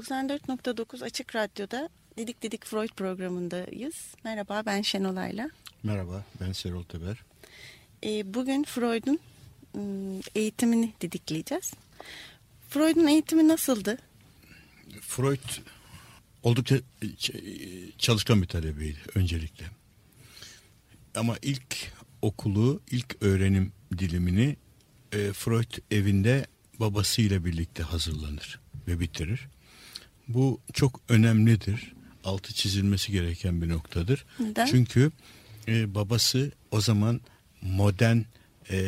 ...94.9 Açık Radyo'da Didik Didik Freud programındayız. Merhaba ben Şenol Ayla. Merhaba ben Serol Teber. Ee, bugün Freud'un eğitimini didikleyeceğiz. Freud'un eğitimi nasıldı? Freud oldukça çalışkan bir talebeydi öncelikle. Ama ilk okulu, ilk öğrenim dilimini e, Freud evinde babasıyla birlikte hazırlanır ve bitirir. Bu çok önemlidir. Altı çizilmesi gereken bir noktadır. Neden? Çünkü e, babası o zaman modern e,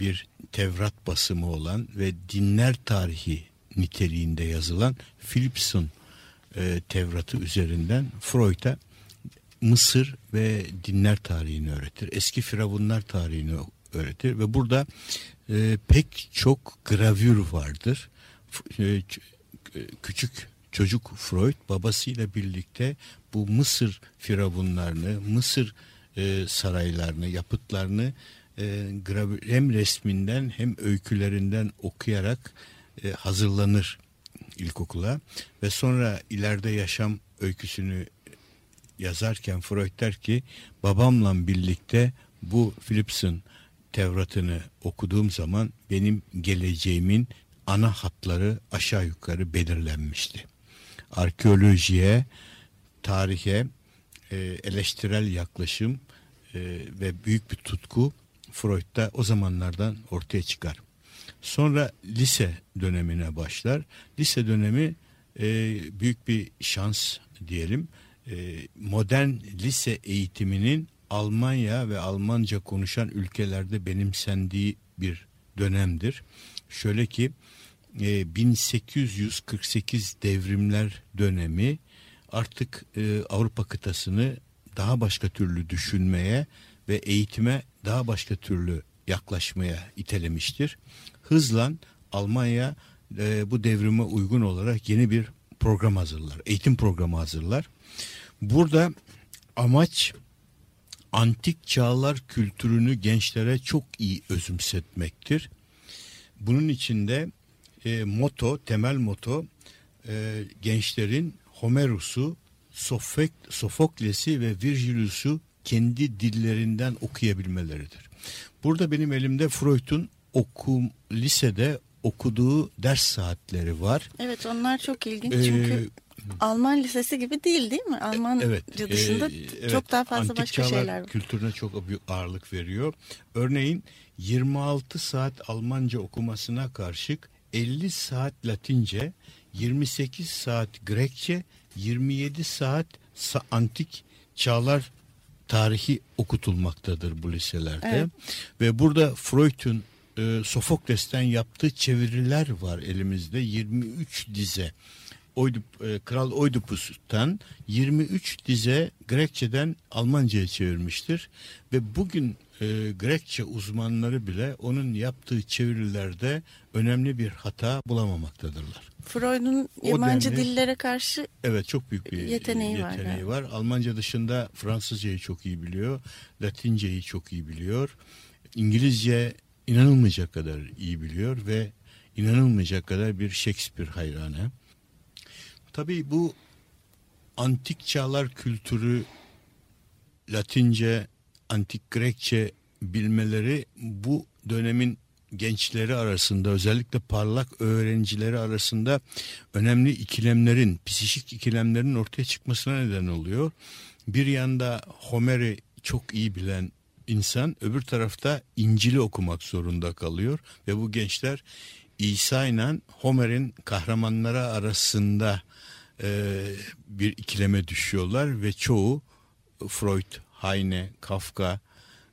bir Tevrat basımı olan ve dinler tarihi niteliğinde yazılan Philips'in e, Tevrat'ı üzerinden Freud'a Mısır ve dinler tarihini öğretir. Eski firavunlar tarihini öğretir ve burada e, pek çok gravür vardır. E, e, küçük çocuk Freud babasıyla birlikte bu Mısır firavunlarını, Mısır e, saraylarını, yapıtlarını e, hem resminden hem öykülerinden okuyarak e, hazırlanır ilkokula ve sonra ileride yaşam öyküsünü yazarken Freud der ki babamla birlikte bu Philips'in Tevrat'ını okuduğum zaman benim geleceğimin ana hatları aşağı yukarı belirlenmişti. Arkeolojiye, tarihe, e, eleştirel yaklaşım e, ve büyük bir tutku Freud'da o zamanlardan ortaya çıkar. Sonra lise dönemine başlar. Lise dönemi e, büyük bir şans diyelim. E, modern lise eğitiminin Almanya ve Almanca konuşan ülkelerde benimsendiği bir dönemdir. Şöyle ki e, 1848 devrimler dönemi artık e, Avrupa kıtasını daha başka türlü düşünmeye ve eğitime daha başka türlü yaklaşmaya itelemiştir. Hızla Almanya e, bu devrime uygun olarak yeni bir program hazırlar. Eğitim programı hazırlar. Burada amaç antik çağlar kültürünü gençlere çok iyi özümsetmektir. Bunun içinde e, moto, temel moto e, gençlerin Homeros'u, Sofok, Sofokles'i ve Virgilius'u kendi dillerinden okuyabilmeleridir. Burada benim elimde Freud'un okum lisede okuduğu ders saatleri var. Evet onlar çok ilginç Ee, çünkü Alman lisesi gibi değil değil mi? Almanca Evet, dışında e, evet, çok daha fazla antik başka şeyler var. kültürüne çok büyük ağırlık veriyor. Örneğin 26 saat Almanca okumasına karşılık 50 saat Latince, 28 saat Grekçe, 27 saat sa- antik çağlar tarihi okutulmaktadır bu liselerde. Evet. Ve burada Freud'un e, Sofokles'ten yaptığı çeviriler var elimizde 23 dize. Oydup, e, Kral Oidipus'tan 23 dize Grekçeden Almanca'ya çevirmiştir. Ve bugün e, Grekçe uzmanları bile onun yaptığı çevirilerde önemli bir hata bulamamaktadırlar. Freud'un yabancı denli- dillere karşı Evet çok büyük bir Yeteneği var yeteneği yani. var. Almanca dışında Fransızcayı çok iyi biliyor. Latinceyi çok iyi biliyor. İngilizce inanılmayacak kadar iyi biliyor ve inanılmayacak kadar bir Shakespeare hayranı. Tabii bu antik çağlar kültürü Latince, antik Grekçe bilmeleri bu dönemin gençleri arasında özellikle parlak öğrencileri arasında önemli ikilemlerin, psikik ikilemlerin ortaya çıkmasına neden oluyor. Bir yanda Homer'i çok iyi bilen insan öbür tarafta İncil'i okumak zorunda kalıyor ve bu gençler İsa ile Homer'in kahramanları arasında e, bir ikileme düşüyorlar ve çoğu Freud, Heine, Kafka,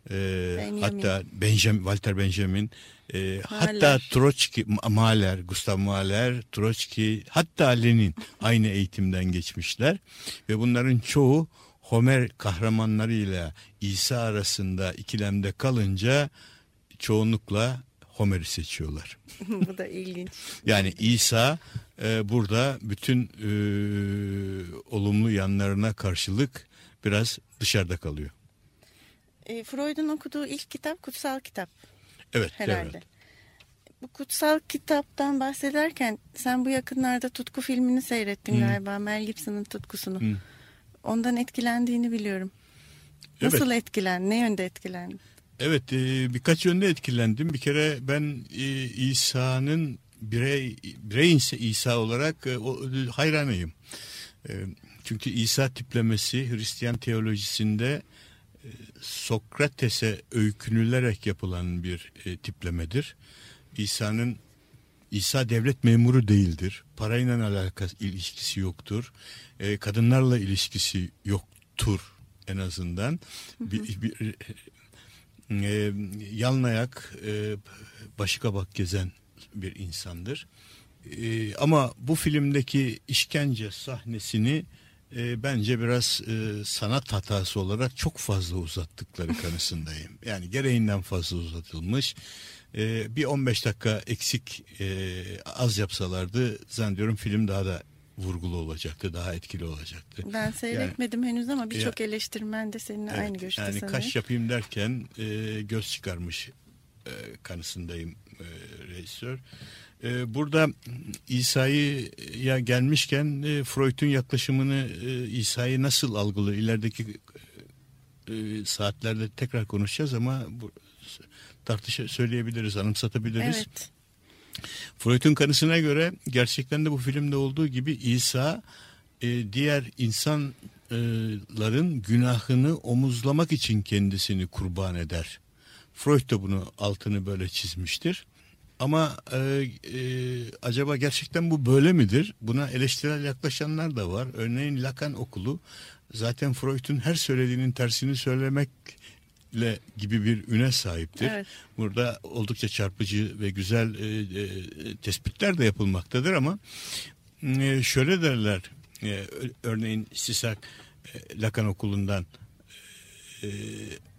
e, Benjamin. hatta Benjamin, Walter Benjamin E, Mahler. hatta Troçki, Mahler, Gustav Mahler, Troçki, hatta Lenin aynı eğitimden geçmişler. Ve bunların çoğu Homer kahramanlarıyla İsa arasında ikilemde kalınca çoğunlukla Homer'i seçiyorlar. Bu da ilginç. Yani İsa e, burada bütün e, olumlu yanlarına karşılık biraz dışarıda kalıyor. E, Freud'un okuduğu ilk kitap kutsal kitap Evet, herhalde. evet. Bu kutsal kitaptan bahsederken sen bu yakınlarda Tutku filmini seyrettin galiba. Mel Gibson'ın Tutkusunu. Hı. Ondan etkilendiğini biliyorum. Evet. Nasıl etkilendin? Ne yönde etkilendin? Evet e, birkaç yönde etkilendim. Bir kere ben e, İsa'nın birey, birey İsa olarak e, o, hayranıyım. E, çünkü İsa tiplemesi Hristiyan teolojisinde e, Sokrates'e öykünülerek yapılan bir e, tiplemedir. İsa'nın İsa devlet memuru değildir. Parayla alakası ilişkisi yoktur. E, kadınlarla ilişkisi yoktur en azından. Bir, bir, e, yalnayak, e, başı kabak gezen bir insandır. E, ama bu filmdeki işkence sahnesini e, bence biraz e, sanat hatası olarak çok fazla uzattıkları kanısındayım. Yani gereğinden fazla uzatılmış. E, bir 15 dakika eksik e, az yapsalardı zannediyorum film daha da vurgulu olacaktı, daha etkili olacaktı. Ben seyretmedim henüz ama birçok Ya- eleştirmen de seninle Evet, aynı görüşte yani sanırım. kaş yapayım derken e, göz çıkarmış e, kanısındayım e, rejisör. E, burada İsa'ya gelmişken e, Freud'un yaklaşımını e, İsa'yı nasıl algılıyor ilerideki e, saatlerde tekrar konuşacağız ama bu, tartışa söyleyebiliriz, anımsatabiliriz. Evet. Freud'un kanısına göre gerçekten de bu filmde olduğu gibi İsa e, diğer insanların günahını omuzlamak için kendisini kurban eder. Freud da bunu altını böyle çizmiştir. Ama e, e, acaba gerçekten bu böyle midir? Buna eleştirel yaklaşanlar da var. Örneğin Lacan okulu zaten Freud'un her söylediğinin tersini söylemekle gibi bir üne sahiptir. Evet. Burada oldukça çarpıcı ve güzel e, e, tespitler de yapılmaktadır ama e, şöyle derler e, örneğin Sisak e, Lakan okulundan e,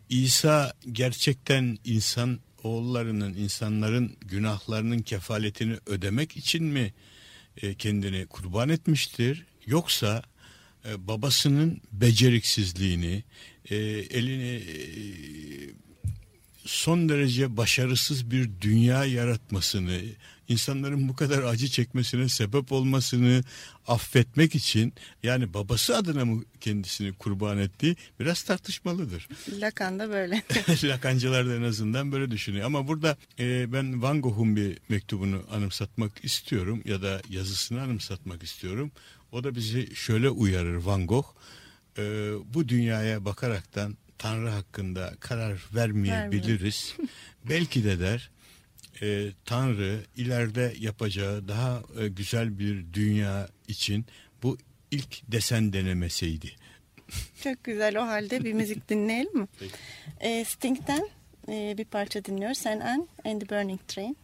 İsa gerçekten insan oğullarının insanların günahlarının kefaletini ödemek için mi e, kendini kurban etmiştir yoksa e, babasının beceriksizliğini e, elini e, son derece başarısız bir dünya yaratmasını, insanların bu kadar acı çekmesine sebep olmasını affetmek için yani babası adına mı kendisini kurban ettiği biraz tartışmalıdır. Lacan da böyle. Lakancılar da en azından böyle düşünüyor. Ama burada e, ben Van Gogh'un bir mektubunu anımsatmak istiyorum ya da yazısını anımsatmak istiyorum. O da bizi şöyle uyarır Van Gogh. E, bu dünyaya bakaraktan Tanrı hakkında karar vermeyebiliriz. Belki de der e, Tanrı ileride yapacağı daha e, güzel bir dünya için bu ilk desen denemesiydi. Çok güzel o halde bir müzik dinleyelim mi? Peki. E, Sting'den e, bir parça dinliyoruz. Sen Anne and the Burning Train.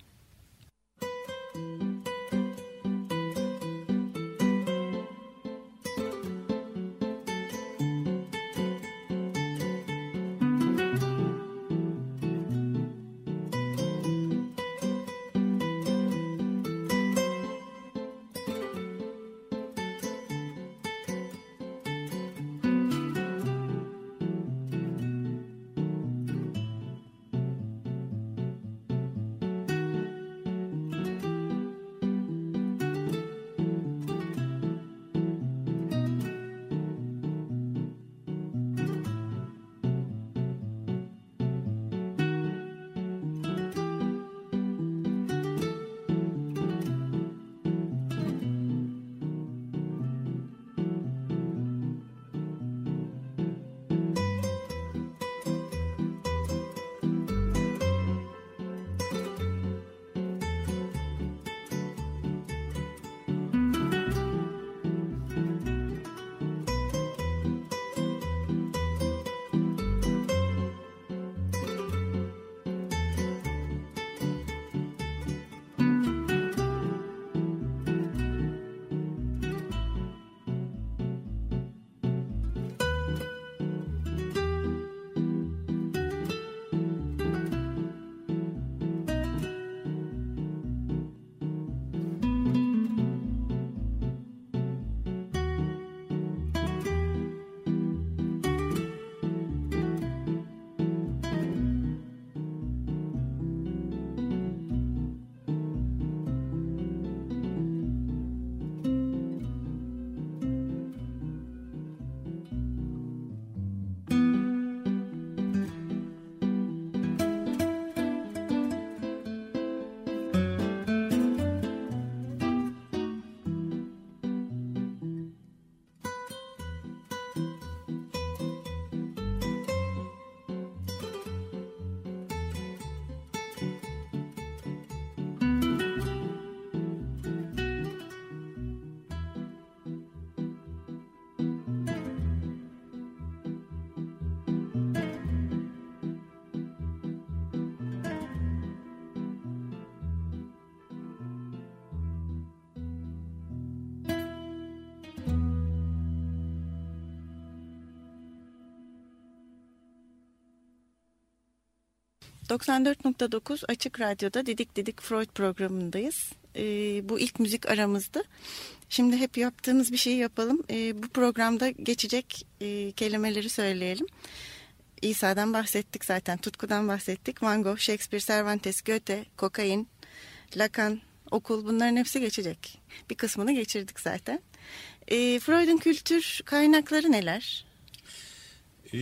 94.9 Açık Radyo'da Didik Didik Freud programındayız. Ee, bu ilk müzik aramızdı. Şimdi hep yaptığımız bir şeyi yapalım. Ee, bu programda geçecek e, kelimeleri söyleyelim. İsa'dan bahsettik zaten, tutkudan bahsettik. Van Gogh, Shakespeare, Cervantes, Goethe, kokain, Lacan, okul bunların hepsi geçecek. Bir kısmını geçirdik zaten. Ee, Freud'un kültür kaynakları neler? E,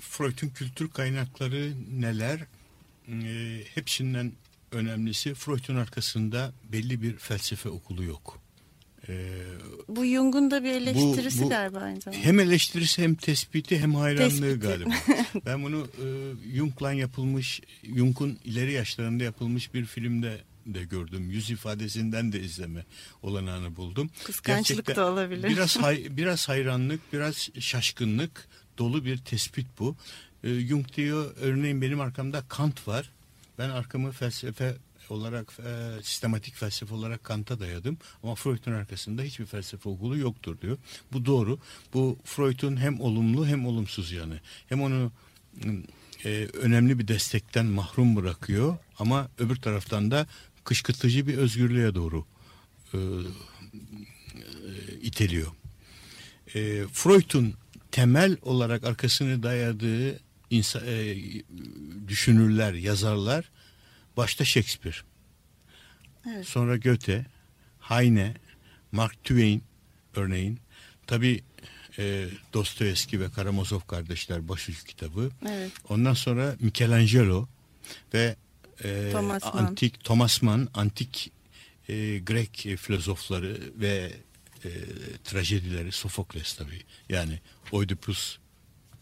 Freud'un kültür kaynakları neler? E, hepsinden önemlisi Freud'un arkasında belli bir felsefe okulu yok. E, Bu Jung'un da bir eleştirisi Bu- bu- galiba aynı zamanda. hem eleştirisi hem tespiti hem hayranlığı Tespiti. galiba. ben bunu e, Jung'la yapılmış, Jung'un ileri yaşlarında yapılmış bir filmde de gördüm. Yüz ifadesinden de izleme olanağını buldum. Kıskançlık da olabilir. Biraz hay, biraz hayranlık, biraz şaşkınlık dolu bir tespit bu. E, Jung diyor örneğin benim arkamda Kant var. Ben arkamı felsefe olarak e, sistematik felsefe olarak Kant'a dayadım ama Freud'un arkasında hiçbir felsefe okulu yoktur diyor. Bu doğru. Bu Freud'un hem olumlu hem olumsuz yanı. Hem onu e, önemli bir destekten mahrum bırakıyor ama öbür taraftan da kışkırtıcı bir özgürlüğe doğru e, iteliyor. E, Freud'un temel olarak arkasını dayadığı insa, e, düşünürler, yazarlar başta Shakespeare, Evet. sonra Goethe, Heine, Mark Twain örneğin. Tabi e, Dostoyevski ve Karamazov kardeşler başucu kitabı. Evet. Ondan sonra Michelangelo ve e, Thomas Mann. antik Thomas Mann, antik e, Grek e, filozofları ve e, trajedileri Sofokles tabii. Yani Oedipus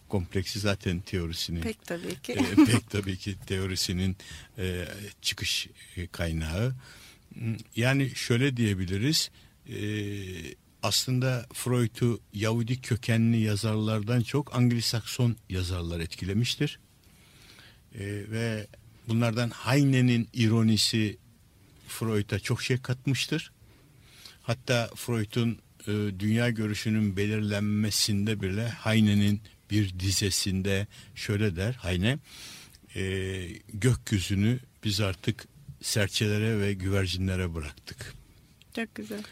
kompleksi zaten teorisini Pek tabii ki. e, pek tabii ki teorisinin e, çıkış e, kaynağı. Yani şöyle diyebiliriz. e, aslında Freud'u Yahudi kökenli yazarlardan çok Anglo-Sakson yazarlar etkilemiştir. E, ve bunlardan Heine'nin ironisi Freud'a çok şey katmıştır. Hatta Freud'un e, dünya görüşünün belirlenmesinde bile Heine'nin bir dizesinde şöyle der Heine e, gökyüzünü biz artık serçelere ve güvercinlere bıraktık. Çok güzel.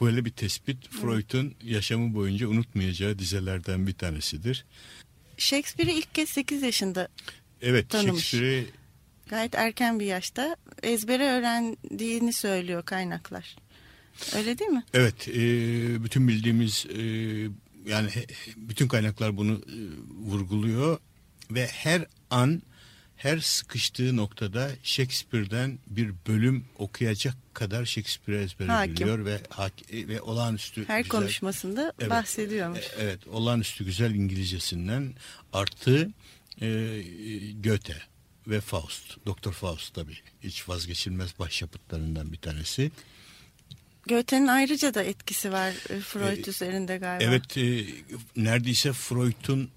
Böyle bir tespit Freud'un yaşamı boyunca unutmayacağı dizelerden bir tanesidir. Shakespeare'i ilk kez 8 yaşında Evet Tanımış. Shakespeare'i gayet erken bir yaşta ezbere öğrendiğini söylüyor kaynaklar. Öyle değil mi? Evet, e, bütün bildiğimiz e, yani bütün kaynaklar bunu e, vurguluyor ve her an her sıkıştığı noktada Shakespeare'den bir bölüm okuyacak kadar Shakespeare ezbere Hakim. biliyor ve e, ve olağanüstü Her güzel- konuşmasında Evet. bahsediyormuş. E, Evet, olağanüstü güzel İngilizcesinden artı e, Goethe ve Faust, Doktor Faust tabii hiç vazgeçilmez başyapıtlarından bir tanesi. Goethe'nin ayrıca da etkisi var e, Freud E, üzerinde galiba. Evet, e, neredeyse Freud'un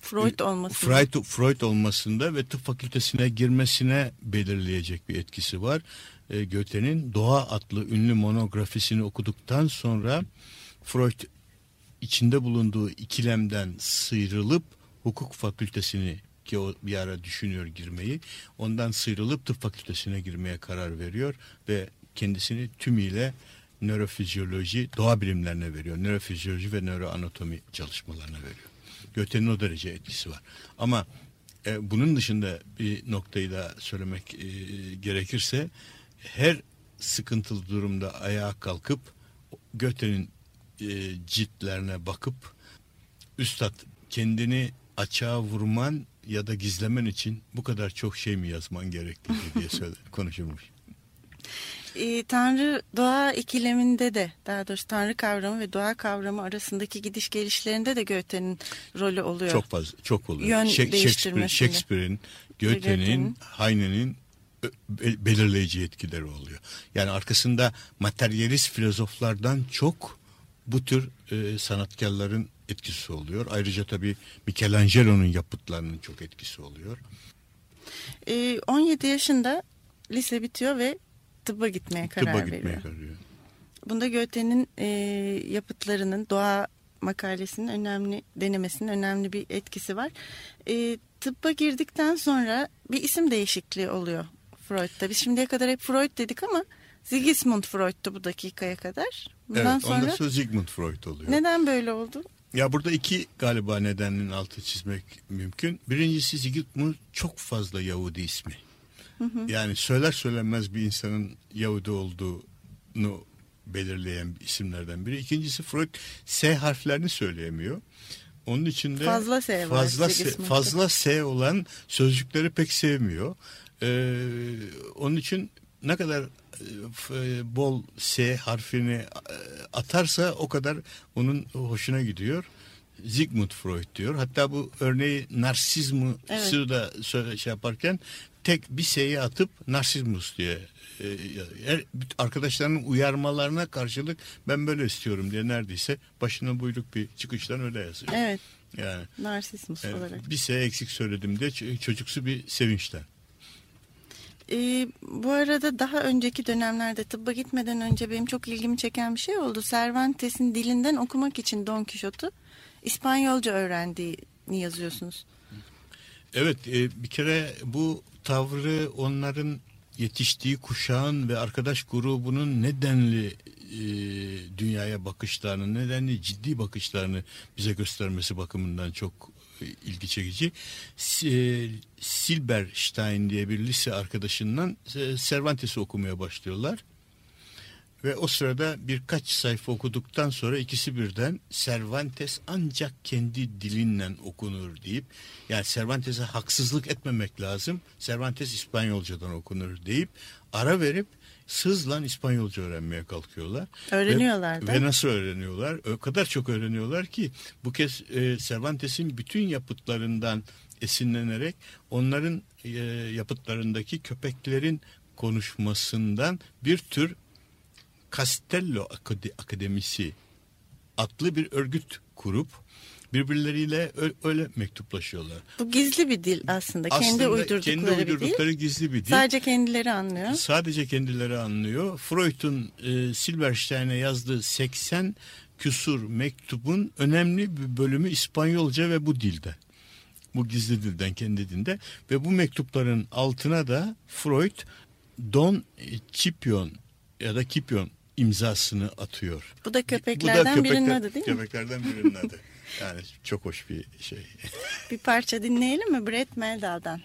Freud olması. Freud, Freud olmasında ve tıp fakültesine girmesine belirleyecek bir etkisi var. E, Goethe'nin Doğa adlı ünlü monografisini okuduktan sonra Freud içinde bulunduğu ikilemden sıyrılıp hukuk fakültesini ki o bir ara düşünüyor girmeyi ondan sıyrılıp tıp fakültesine girmeye karar veriyor ve kendisini tümüyle nörofizyoloji, doğa bilimlerine veriyor. Nörofizyoloji ve nöroanatomi çalışmalarına veriyor. Goethe'nin o derece etkisi var. Ama e, bunun dışında bir noktayı da söylemek e, gerekirse her sıkıntılı durumda ayağa kalkıp Goethe'nin e, ciltlerine bakıp üstad kendini açığa vurman ya da gizlemen için bu kadar çok şey mi yazman gerekli diye söyler, konuşulmuş. E, Tanrı doğa ikileminde de daha doğrusu Tanrı kavramı ve doğa kavramı arasındaki gidiş gelişlerinde de Goethe'nin rolü oluyor. Çok fazla, çok oluyor. Yön Şek- Shakespeare. Shakespeare'in, Goethe'nin. Heine'nin belirleyici etkileri oluyor. Yani arkasında materyalist filozoflardan çok bu tür e, sanatkarların etkisi oluyor. Ayrıca tabii Michelangelo'nun yapıtlarının çok etkisi oluyor. E, 17 yaşında lise bitiyor ve tıbba gitmeye karar Tıbba veriyor. gitmeye karar veriyor. Bunda Goethe'nin e, yapıtlarının doğa makalesinin önemli denemesinin önemli bir etkisi var. E, tıbba girdikten sonra bir isim değişikliği oluyor Freud'da. Biz şimdiye kadar hep Freud dedik ama Sigismund Freud'tu bu dakikaya kadar. Bundan evet, sonra ondan sonra Sigmund Freud oluyor. neden böyle oldu? Ya burada iki galiba nedenin altı çizmek mümkün. Birincisi Sigmund çok fazla Yahudi ismi. Yani söyler söylenmez bir insanın Yahudi olduğunu belirleyen isimlerden biri. İkincisi Freud S harflerini söyleyemiyor. Onun için de Fazla S fazla S, Sigismund'da. fazla S olan sözcükleri pek sevmiyor. Ee, onun için ne kadar e, bol S harfini e, atarsa o kadar onun hoşuna gidiyor. Sigmund Freud diyor. Hatta bu örneği narsizmi Evet. da şey yaparken tek bir S'yi atıp narsizmus diye e, arkadaşlarının uyarmalarına karşılık ben böyle istiyorum diye neredeyse başına buyruk bir çıkıştan öyle yazıyor. Evet, Yani narsismus e, olarak. bir S eksik söyledim diye çocuksu bir sevinçten. Ee, bu arada daha önceki dönemlerde tıbba gitmeden önce benim çok ilgimi çeken bir şey oldu. Cervantes'in dilinden okumak için Don Quixote'u İspanyolca öğrendiğini yazıyorsunuz. Evet e, bir kere bu tavrı onların yetiştiği kuşağın ve arkadaş grubunun nedenli e, dünyaya bakışlarını, nedenli ciddi bakışlarını bize göstermesi bakımından çok e, ilgi çekici. E, Silberstein diye bir lise arkadaşından e, Cervantes'i okumaya başlıyorlar. Ve o sırada birkaç sayfa okuduktan sonra ikisi birden Cervantes ancak kendi dilinle okunur deyip yani Cervantes'e haksızlık etmemek lazım. Cervantes İspanyolcadan okunur deyip ara verip sızla İspanyolca öğrenmeye kalkıyorlar. Öğreniyorlar ve, da. Ve nasıl öğreniyorlar? O kadar çok öğreniyorlar ki bu kez e, Cervantes'in bütün yapıtlarından esinlenerek onların e, yapıtlarındaki köpeklerin konuşmasından bir tür Castello Akade- Akademisi adlı bir örgüt kurup birbirleriyle öyle mektuplaşıyorlar. Bu gizli bir dil aslında. kendi Aslında uydurdukları kendi bir uydurdukları dil. gizli bir dil. Sadece kendileri anlıyor. Sadece kendileri anlıyor. Freud'un e, Silberstein'e yazdığı 80 küsur mektubun önemli bir bölümü İspanyolca ve bu dilde. Bu gizli dilden kendi dilinde ve bu mektupların altına da Freud Don Cipion ya da Kipion imzasını atıyor. Bu da Bu köpeklerden da birinin köpekler- adı değil mi? Köpeklerden birinin adı. Yani çok hoş bir şey. Bir parça dinleyelim mi Brett Meldau'dan?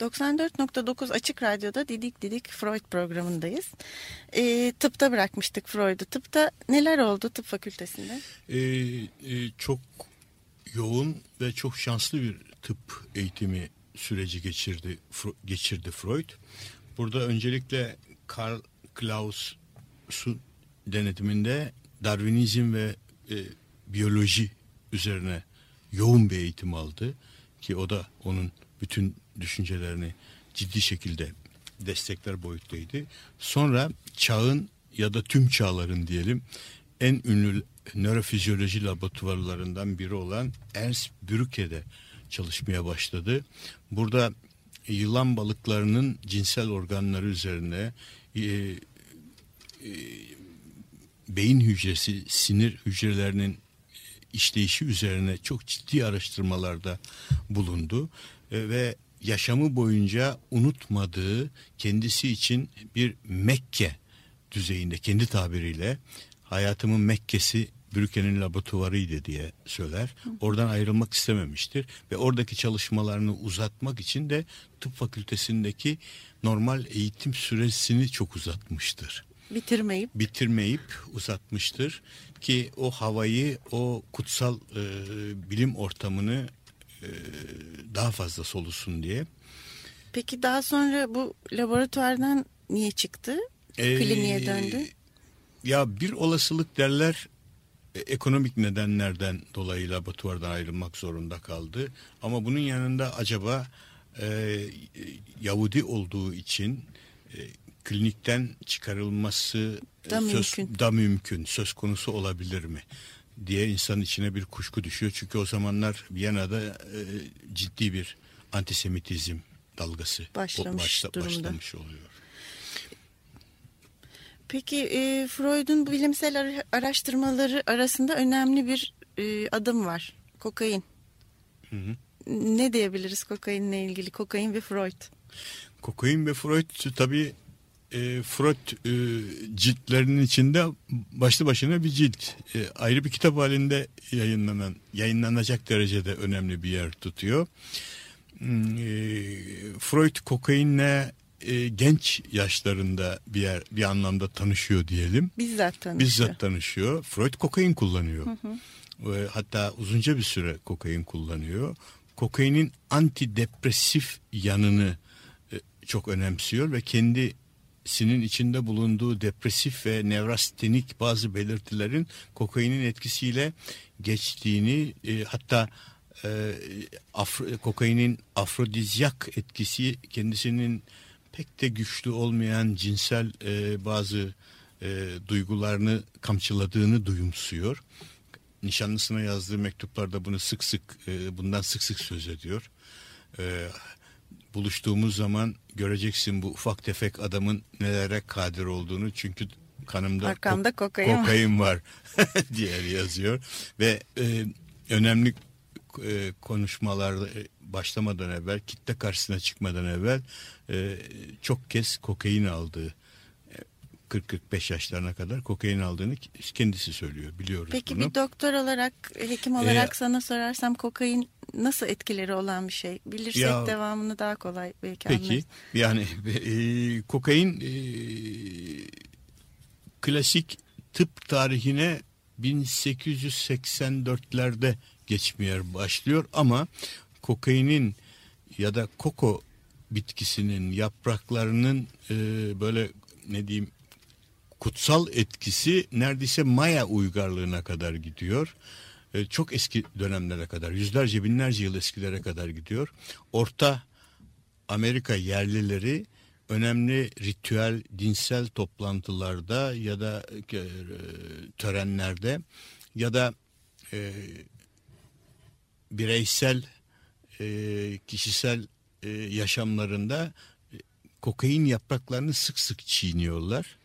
94.9 Açık Radyo'da Didik Didik Freud programındayız. E, tıpta bırakmıştık Freud'u. Tıpta neler oldu tıp fakültesinde? E, e, çok yoğun ve çok şanslı bir tıp eğitimi süreci geçirdi geçirdi Freud. Burada öncelikle Karl Klaus'un denetiminde Darwinizm ve e, biyoloji üzerine yoğun bir eğitim aldı ki o da onun bütün düşüncelerini ciddi şekilde destekler boyuttaydı. Sonra çağın ya da tüm çağların diyelim en ünlü nörofizyoloji laboratuvarlarından biri olan Ernst Brücke'de çalışmaya başladı. Burada yılan balıklarının cinsel organları üzerine e, e, beyin hücresi, sinir hücrelerinin işleyişi üzerine çok ciddi araştırmalarda bulundu ve yaşamı boyunca unutmadığı kendisi için bir Mekke düzeyinde kendi tabiriyle hayatımın Mekke'si Brücke'nin laboratuvarıydı diye söyler. Oradan ayrılmak istememiştir ve oradaki çalışmalarını uzatmak için de tıp fakültesindeki normal eğitim süresini çok uzatmıştır. Bitirmeyip? Bitirmeyip uzatmıştır ki o havayı, o kutsal e, bilim ortamını e, daha fazla solusun diye. Peki daha sonra bu laboratuvardan niye çıktı? Ee, Kliniğe döndü. Ya bir olasılık derler e, ekonomik nedenlerden dolayı laboratuvardan ayrılmak zorunda kaldı. Ama bunun yanında acaba e, Yahudi olduğu için e, klinikten çıkarılması da söz, mümkün. da mümkün söz konusu olabilir mi? Diye insanın içine bir kuşku düşüyor. Çünkü o zamanlar Viyana'da e, ciddi bir antisemitizm dalgası başlamış, başla, durumda. başlamış oluyor. Peki e, Freud'un bilimsel araştırmaları arasında önemli bir e, adım var. Kokain. Hı hı. Ne diyebiliriz kokainle ilgili? Kokain ve Freud. Kokain ve Freud tabii e, Freud e, ciltlerinin içinde başlı başına bir cilt. E, ayrı bir kitap halinde yayınlanan, yayınlanacak derecede önemli bir yer tutuyor. Hmm, e, Freud kokainle e, genç yaşlarında bir yer bir anlamda tanışıyor diyelim. Bizzat tanışıyor. Bizzat tanışıyor. Freud kokain kullanıyor. Hı hı. Ve hatta uzunca bir süre kokain kullanıyor. Kokainin antidepresif yanını e, çok önemsiyor ve kendisinin içinde bulunduğu depresif ve nevrastenik bazı belirtilerin kokainin etkisiyle geçtiğini e, hatta e, afro, kokainin afrodizyak etkisi kendisinin pek de güçlü olmayan cinsel e, bazı e, duygularını kamçıladığını duyumsuyor. Nişanlısına yazdığı mektuplarda bunu sık sık e, bundan sık sık söz ediyor. E, buluştuğumuz zaman göreceksin bu ufak tefek adamın nelere kadir olduğunu. Çünkü kanımda Arkamda ko- kokain, kokain var, diye yazıyor. Ve e, önemli e, konuşmalarda e, başlamadan evvel kitle karşısına çıkmadan evvel e, çok kez kokain aldığı 40-45 yaşlarına kadar kokain aldığını kendisi söylüyor biliyoruz Peki bunu. bir doktor olarak hekim olarak ee, sana sorarsam kokain nasıl etkileri olan bir şey bilirsek ya, devamını daha kolay belki Peki anlarız. yani e, kokain e, klasik tıp tarihine 1884'lerde geçmeye başlıyor ama kokainin ya da koko bitkisinin yapraklarının e, böyle ne diyeyim kutsal etkisi neredeyse Maya uygarlığına kadar gidiyor. E, çok eski dönemlere kadar, yüzlerce binlerce yıl eskilere kadar gidiyor. Orta Amerika yerlileri önemli ritüel, dinsel toplantılarda ya da e, törenlerde ya da e, bireysel e, kişisel e, yaşamlarında e, kokain yapraklarını sık sık çiğniyorlar.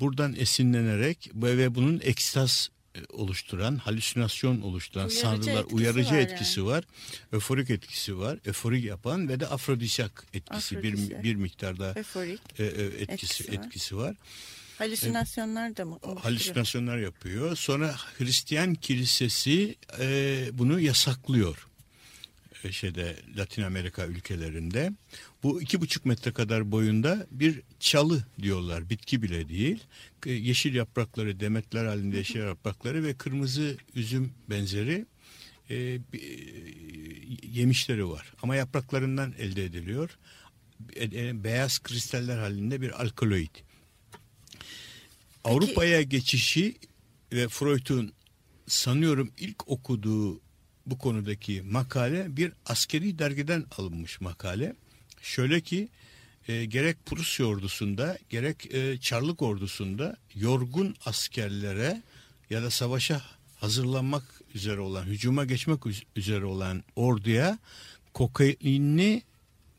Buradan esinlenerek ve bunun ekstaz e, oluşturan, halüsinasyon oluşturan uyarıcı sanrılar, etkisi uyarıcı var etkisi yani. var, öforik etkisi var, öforik yapan ve de afrodisyak etkisi bir bir miktarda öforik e, e, etkisi etkisi var. Etkisi var. Halüsinasyonlar da mı? Halüsinasyonlar yapıyor. Sonra Hristiyan kilisesi e, bunu yasaklıyor. E, şeyde Latin Amerika ülkelerinde. Bu iki buçuk metre kadar boyunda bir çalı diyorlar. Bitki bile değil. E, yeşil yaprakları, demetler halinde yeşil yaprakları ve kırmızı üzüm benzeri e, yemişleri var. Ama yapraklarından elde ediliyor. beyaz kristaller halinde bir alkaloid. Avrupa'ya geçişi ve Freud'un sanıyorum ilk okuduğu bu konudaki makale bir askeri dergiden alınmış makale. Şöyle ki e, gerek Prusya ordusunda gerek e, Çarlık ordusunda yorgun askerlere ya da savaşa hazırlanmak üzere olan, hücuma geçmek üzere olan orduya kokainli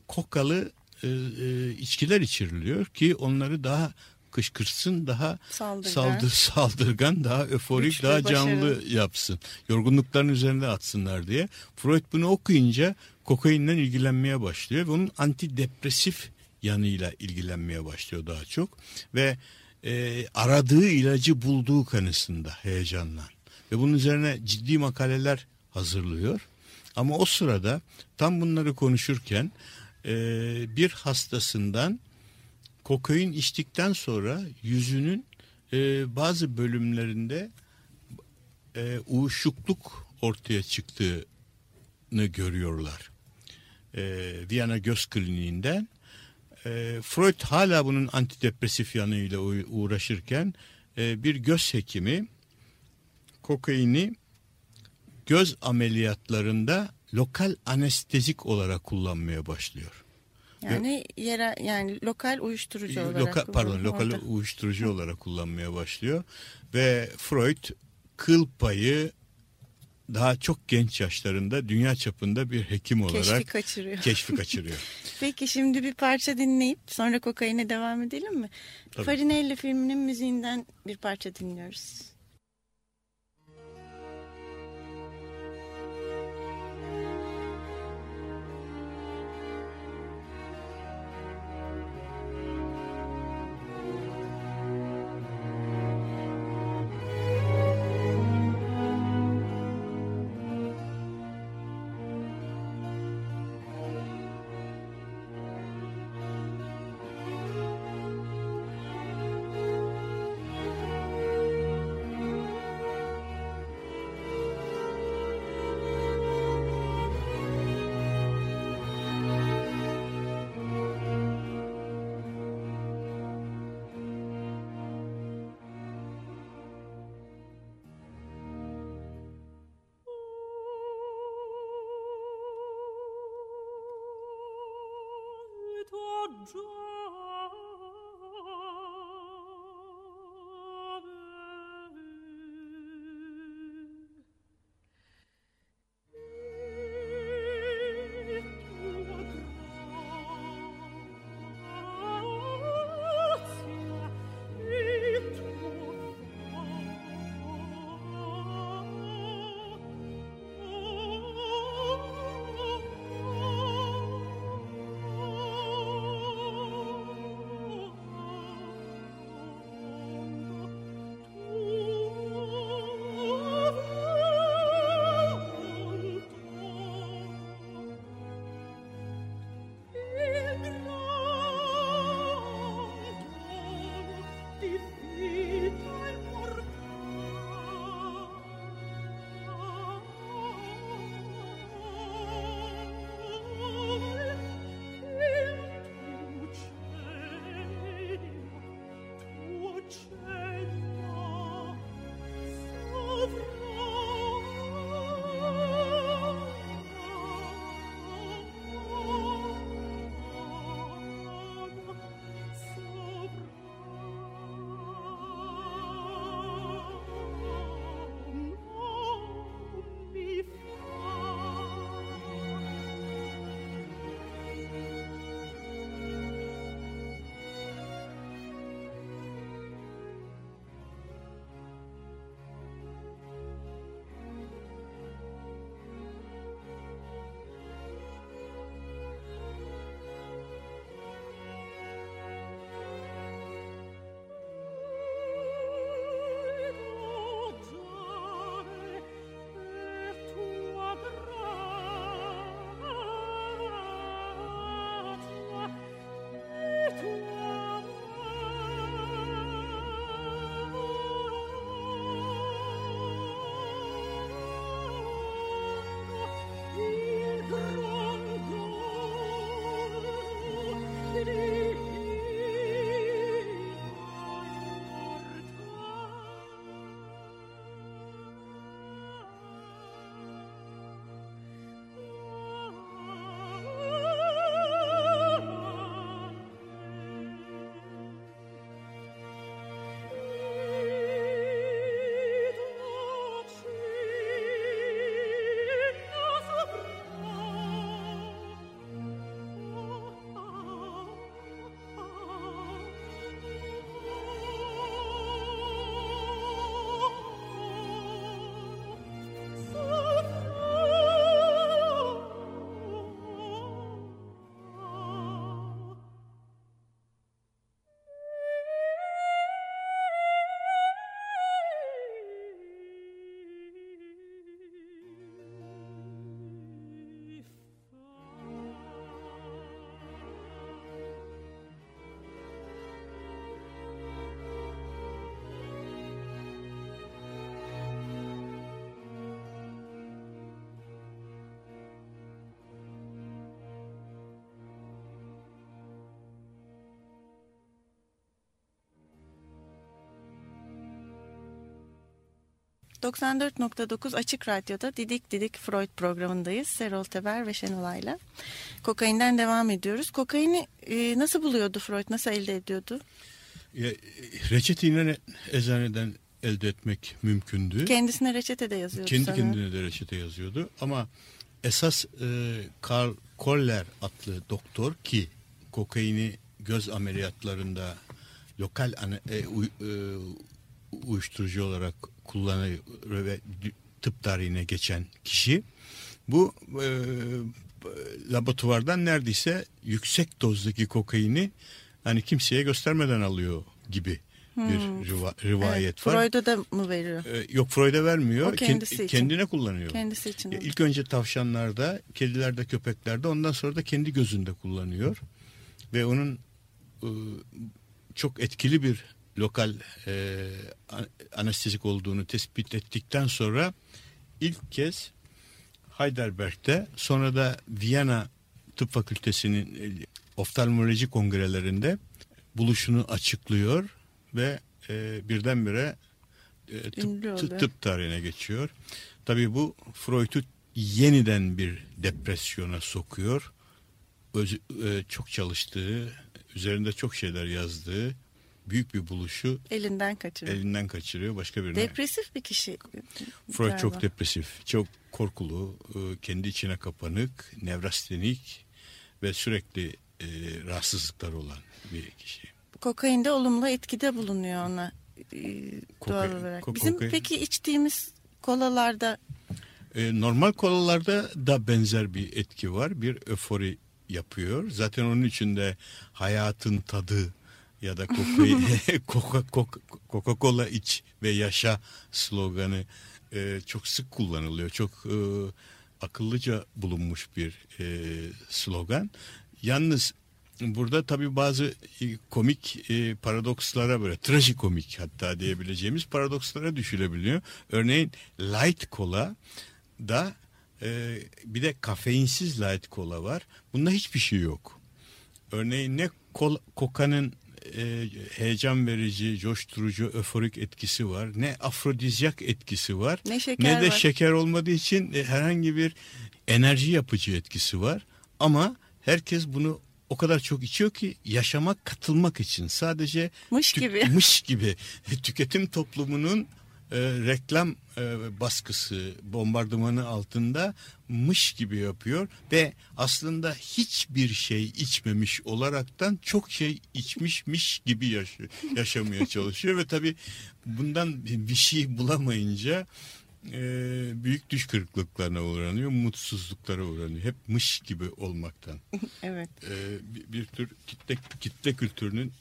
kokalı e, e, içkiler içiriliyor ki onları daha kışkırtsın, daha saldırgan, saldır, saldırgan daha öforik, Güçlü, daha canlı başarılı. yapsın. Yorgunlukların üzerinde atsınlar diye. Freud bunu okuyunca kokainden ilgilenmeye başlıyor ve onun antidepresif yanıyla ilgilenmeye başlıyor daha çok. Ve e, aradığı ilacı bulduğu kanısında heyecanla. Ve bunun üzerine ciddi makaleler hazırlıyor. Ama o sırada tam bunları konuşurken e, bir hastasından kokain içtikten sonra yüzünün e, bazı bölümlerinde e, uyuşukluk ortaya çıktığını görüyorlar. E, Viyana Göz Kliniğinden. E, Freud hala bunun antidepresif yanıyla uğraşırken e, bir göz hekimi kokaini göz ameliyatlarında lokal anestezik olarak kullanmaya başlıyor. Yani yere yani lokal uyuşturucu olarak lokal, pardon lokal orada. uyuşturucu olarak kullanmaya başlıyor ve Freud kıl payı daha çok genç yaşlarında dünya çapında bir hekim olarak keşfi kaçırıyor. Keşfi kaçırıyor. Peki şimdi bir parça dinleyip sonra kokaine devam edelim mi? Tabii. Farinelli filminin müziğinden bir parça dinliyoruz. joy. 94.9 Açık Radyo'da Didik Didik Freud programındayız. Serol Teber ve Şenolay'la. Kokainden devam ediyoruz. Kokaini e, nasıl buluyordu Freud? Nasıl elde ediyordu? Ya, reçeteyle eczaneden elde etmek mümkündü. Kendisine reçete de yazıyordu Kendi sanırım. kendine de reçete yazıyordu. Ama esas e, Karl Koller adlı doktor ki kokaini göz ameliyatlarında lokal e, uy- e, uyuşturucu olarak kullanıyor ve tıp tarihine geçen kişi bu e, laboratuvardan neredeyse yüksek dozdaki kokaini hani kimseye göstermeden alıyor gibi bir riva- rivayet Evet, var. Freud'a da mı veriyor? Ee, yok Freud'a vermiyor. O kendisi Kend- için. Kendine kullanıyor. Kendisi için. Ya mi? İlk önce tavşanlarda, kedilerde, köpeklerde ondan sonra da kendi gözünde kullanıyor. Ve onun e, çok etkili bir lokal e, an- anestezik olduğunu tespit ettikten sonra ilk kez Heidelberg'de sonra da Viyana Tıp Fakültesi'nin e, oftalmoloji kongrelerinde buluşunu açıklıyor ve e, birdenbire e, tıp, tıp, tıp tarihine geçiyor. Tabii bu Freud'u yeniden bir depresyona sokuyor. Öz- e, çok çalıştığı, üzerinde çok şeyler yazdığı büyük bir buluşu Elinden kaçırıyor. elinden kaçırıyor başka birine. Depresif bir kişi. Freud galiba. çok depresif, çok korkulu, e, kendi içine kapanık, nevrastenik ve sürekli e, rahatsızlıkları olan bir kişi. Kokain de olumlu etkide bulunuyor ona e, doğal Kokain- olarak. ko- Bizim kokain- peki içtiğimiz kolalarda E, normal kolalarda da benzer bir etki var. Bir öfori yapıyor. Zaten onun içinde hayatın tadı ya da Coca-Cola iç ve yaşa sloganı e, çok sık kullanılıyor. Çok e, akıllıca bulunmuş bir e, slogan. Yalnız burada tabii bazı e, komik e, paradokslara böyle trajikomik hatta diyebileceğimiz paradokslara düşülebiliyor. Örneğin light cola da e, bir de kafeinsiz light cola var. Bunda hiçbir şey yok. Örneğin ne kol, kokanın e, heyecan verici, coşturucu, öforik etkisi var. Ne afrodizyak etkisi var. Ne şeker ne de var. şeker olmadığı için e, herhangi bir enerji yapıcı etkisi var. Ama herkes bunu o kadar çok içiyor ki yaşamak, katılmak için sadece Mış gibi. mış gibi tüketim toplumunun e, reklam e, baskısı, bombardımanı altında mış gibi yapıyor ve aslında hiçbir şey içmemiş olaraktan çok şey içmişmiş gibi yaşıyor, yaşamaya çalışıyor ve tabii bundan bir şey bulamayınca e, büyük düş kırıklıklarına uğranıyor, mutsuzluklara uğranıyor. Hep mış gibi olmaktan. evet E, bir, bir tür kitle kitle kültürünün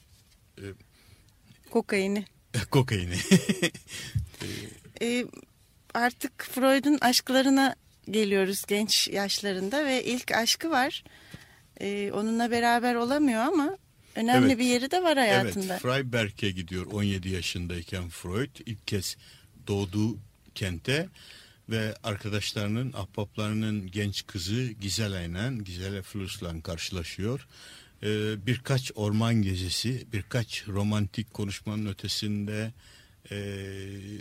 kokaini. kokaini. E, artık Freud'un aşklarına geliyoruz genç yaşlarında ve ilk aşkı var. E, onunla beraber olamıyor ama önemli Evet. bir yeri de var hayatında. Evet, Freiberg'e gidiyor 17 yaşındayken Freud ilk kez doğduğu kente ve arkadaşlarının, ahbaplarının genç kızı Gisela'yla, Gisela Flus'la karşılaşıyor. Ee, birkaç orman gezisi, birkaç romantik konuşmanın ötesinde e,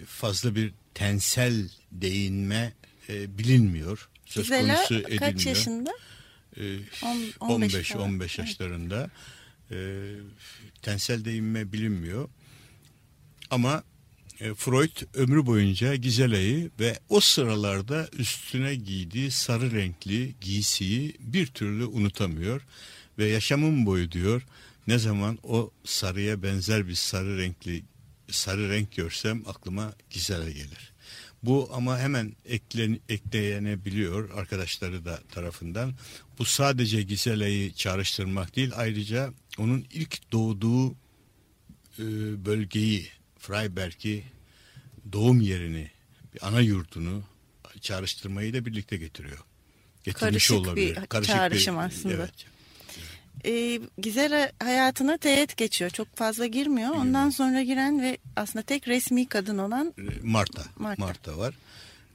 fazla bir tensel değinme e, bilinmiyor. Söz Gisela konusu edilmiyor. kaç yaşında? Ee, On- 15 15 falan. 15 yaşlarında Ee, tensel değinme bilinmiyor. Ama e, Freud ömrü boyunca Gisela'yı ve o sıralarda üstüne giydiği sarı renkli giysiyi bir türlü unutamıyor ve yaşamım boyu diyor ne zaman o sarıya benzer bir sarı renkli sarı renk görsem aklıma Gisela gelir. Bu ama hemen eklen, ekleyenebiliyor arkadaşları da tarafından. Bu sadece Gisela'yı çağrıştırmak değil ayrıca onun ilk doğduğu e, bölgeyi Freiberg'i doğum yerini bir ana yurdunu çağrıştırmayı da birlikte getiriyor. Getirmiş Karışık olabilir. bir çağrışım aslında. Evet. E, Gisela hayatına teğet geçiyor. Çok fazla girmiyor. Ondan sonra giren ve aslında tek resmi kadın olan Marta. Marta. Marta, var.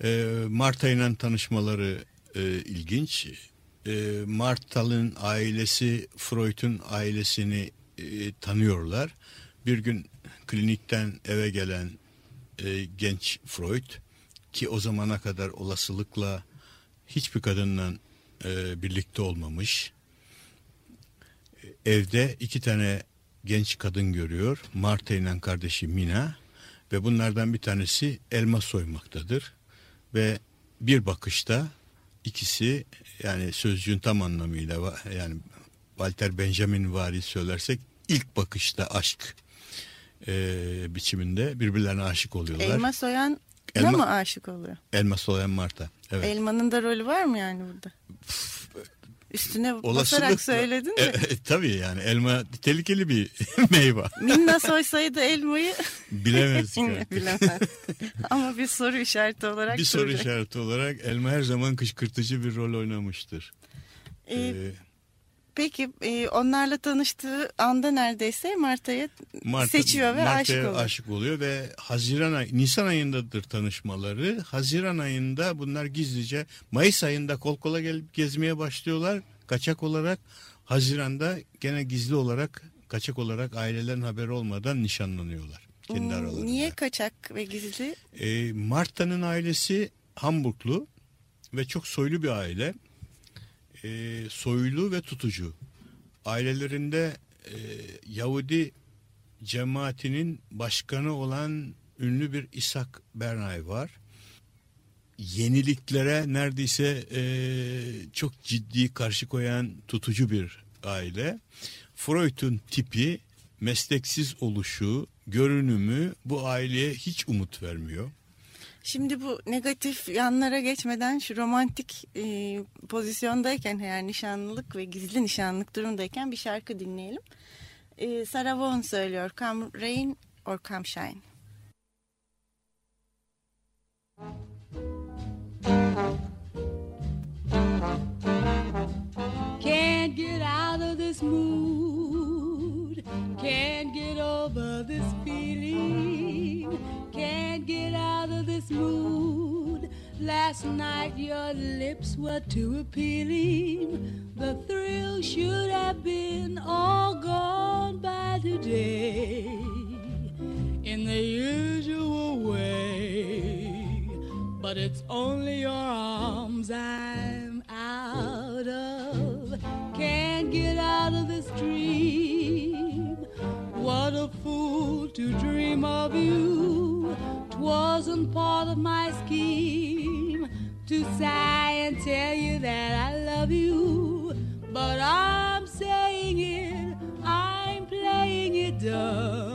Ee, Marta ile tanışmaları e, ilginç. Ee, Marta'nın ailesi Freud'un ailesini e, tanıyorlar. Bir gün klinikten eve gelen e, genç Freud ki o zamana kadar olasılıkla hiçbir kadınla e, birlikte olmamış. Evde iki tane genç kadın görüyor. Marta ile kardeşi Mina ve bunlardan bir tanesi elma soymaktadır. Ve bir bakışta ikisi yani sözcüğün tam anlamıyla yani Walter Benjamin vari söylersek ilk bakışta aşk e, biçiminde birbirlerine aşık oluyorlar. Elma soyan Elma, mı aşık oluyor? Elma soyan Marta. Evet. Elmanın da rolü var mı yani burada? Üstüne Olasılıkla, basarak söyledin mi? E, e, tabii yani elma tehlikeli bir meyve. Minna soysaydı elmayı bilemezdik Bilemez. Ama bir soru işareti olarak Bir soru işareti olarak elma her zaman kışkırtıcı bir rol oynamıştır. Ee, ee, Peki e, onlarla tanıştığı anda neredeyse Marta'ya Marta, seçiyor ve Marta'ya aşık oluyor. aşık oluyor ve Haziran ay, Nisan ayındadır tanışmaları. Haziran ayında bunlar gizlice Mayıs ayında kol kola gelip gezmeye başlıyorlar kaçak olarak. Haziran'da gene gizli olarak kaçak olarak ailelerin haberi olmadan nişanlanıyorlar kendi hmm, aralarında. Niye kaçak ve gizli? E, Marta'nın ailesi Hamburglu ve çok soylu bir aile e, soylu ve tutucu. Ailelerinde e, Yahudi cemaatinin başkanı olan ünlü bir İshak Bernay var. Yeniliklere neredeyse e, çok ciddi karşı koyan tutucu bir aile. Freud'un tipi, mesleksiz oluşu, görünümü bu aileye hiç umut vermiyor. Şimdi bu negatif yanlara geçmeden şu romantik e, pozisyondayken eğer nişanlılık ve gizli nişanlık durumdayken bir şarkı dinleyelim. E, Sarah Vaughan söylüyor Come Rain or Come Shine. Can't get out of this mood Can't get over this feeling get out of this mood. Last night your lips were too appealing. The thrill should have been all gone by today. In the usual way. But it's only your arms I'm out of. Can't get out of this dream. What a fool to dream of you. Part of my scheme to sigh and tell you that I love you. But I'm saying it, I'm playing it dumb.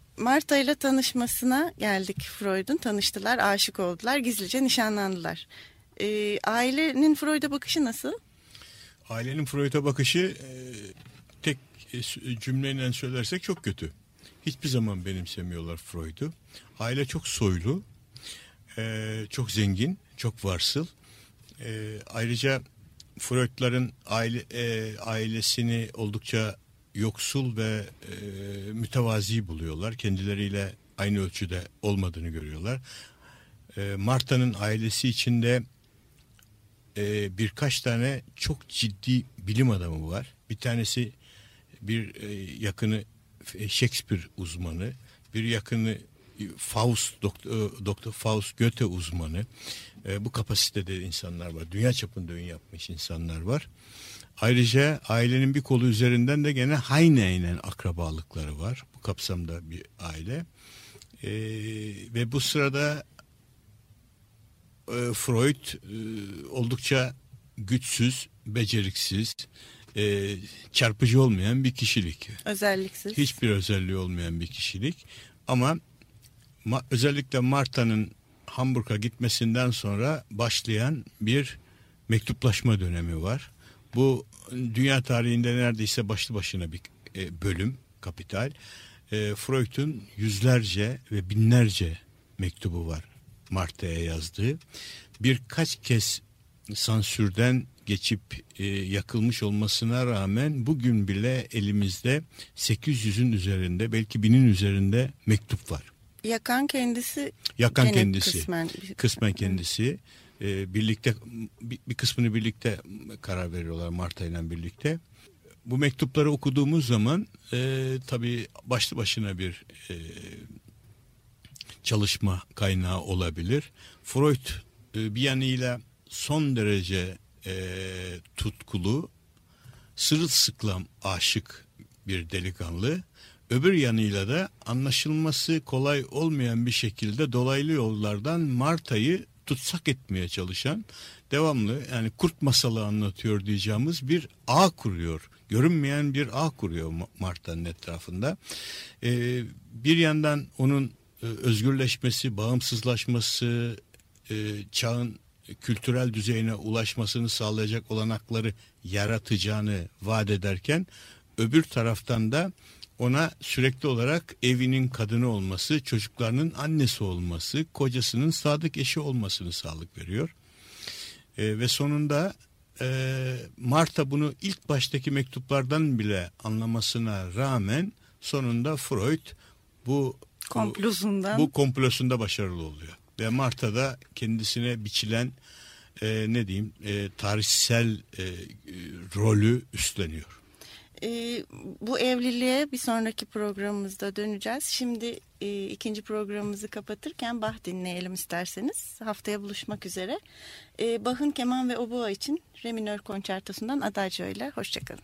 Marta ile tanışmasına geldik Freud'un. Tanıştılar, aşık oldular, gizlice nişanlandılar. Ee, ailenin Freud'a bakışı nasıl? Ailenin Freud'a bakışı e, tek e, cümleyle söylersek çok kötü. Hiçbir zaman benimsemiyorlar Freud'u. Aile çok soylu, e, çok zengin, çok varsıl. E, ayrıca Freud'ların aile, e, ailesini oldukça yoksul ve e, mütevazi buluyorlar. Kendileriyle aynı ölçüde olmadığını görüyorlar. E, Marta'nın ailesi içinde e, birkaç tane çok ciddi bilim adamı var. Bir tanesi bir e, yakını e, Shakespeare uzmanı, bir yakını e, Faust, doktor, doktor Faust Goethe uzmanı. E, bu kapasitede insanlar var. Dünya çapında ün yapmış insanlar var. Ayrıca ailenin bir kolu üzerinden de gene Heine'yle akrabalıkları var. Bu kapsamda bir aile. E, ve bu sırada e, Freud e, oldukça güçsüz, beceriksiz, e, çarpıcı olmayan bir kişilik. Özelliksiz. Hiçbir özelliği olmayan bir kişilik. Ama ma, özellikle Marta'nın Hamburg'a gitmesinden sonra başlayan bir mektuplaşma dönemi var. Bu dünya tarihinde neredeyse başlı başına bir e, bölüm, kapital. E, Freud'un yüzlerce ve binlerce mektubu var Marta'ya yazdığı. Birkaç kez sansürden geçip e, yakılmış olmasına rağmen bugün bile elimizde 800'ün üzerinde belki binin üzerinde mektup var. Yakan kendisi Yakan kendisi. kısmen. Kısmen kendisi. E, birlikte bir, kısmını birlikte karar veriyorlar Marta ile birlikte. Bu mektupları okuduğumuz zaman e, tabii başlı başına bir e, çalışma kaynağı olabilir. Freud e, bir yanıyla son derece e, tutkulu, sırılsıklam aşık bir delikanlı. Öbür yanıyla da anlaşılması kolay olmayan bir şekilde dolaylı yollardan Marta'yı tutsak etmeye çalışan devamlı yani kurt masalı anlatıyor diyeceğimiz bir ağ kuruyor. Görünmeyen bir ağ kuruyor Marta'nın etrafında. Ee, bir yandan onun e, özgürleşmesi, bağımsızlaşması, e, çağın kültürel düzeyine ulaşmasını sağlayacak olanakları yaratacağını vaat ederken öbür taraftan da ona sürekli olarak evinin kadını olması, çocuklarının annesi olması, kocasının sadık eşi olmasını sağlık veriyor. E, ve sonunda e, Marta bunu ilk baştaki mektuplardan bile anlamasına rağmen sonunda Freud bu komplosundan bu komplosunda başarılı oluyor. Ve Marta da kendisine biçilen e, ne diyeyim e, tarihsel e, rolü üstleniyor. E, bu evliliğe bir sonraki programımızda döneceğiz. Şimdi e, ikinci programımızı kapatırken Bach dinleyelim isterseniz. Haftaya buluşmak üzere. E, Bach'ın keman ve oboa için Re minör konçertosundan Adagio ile hoşçakalın.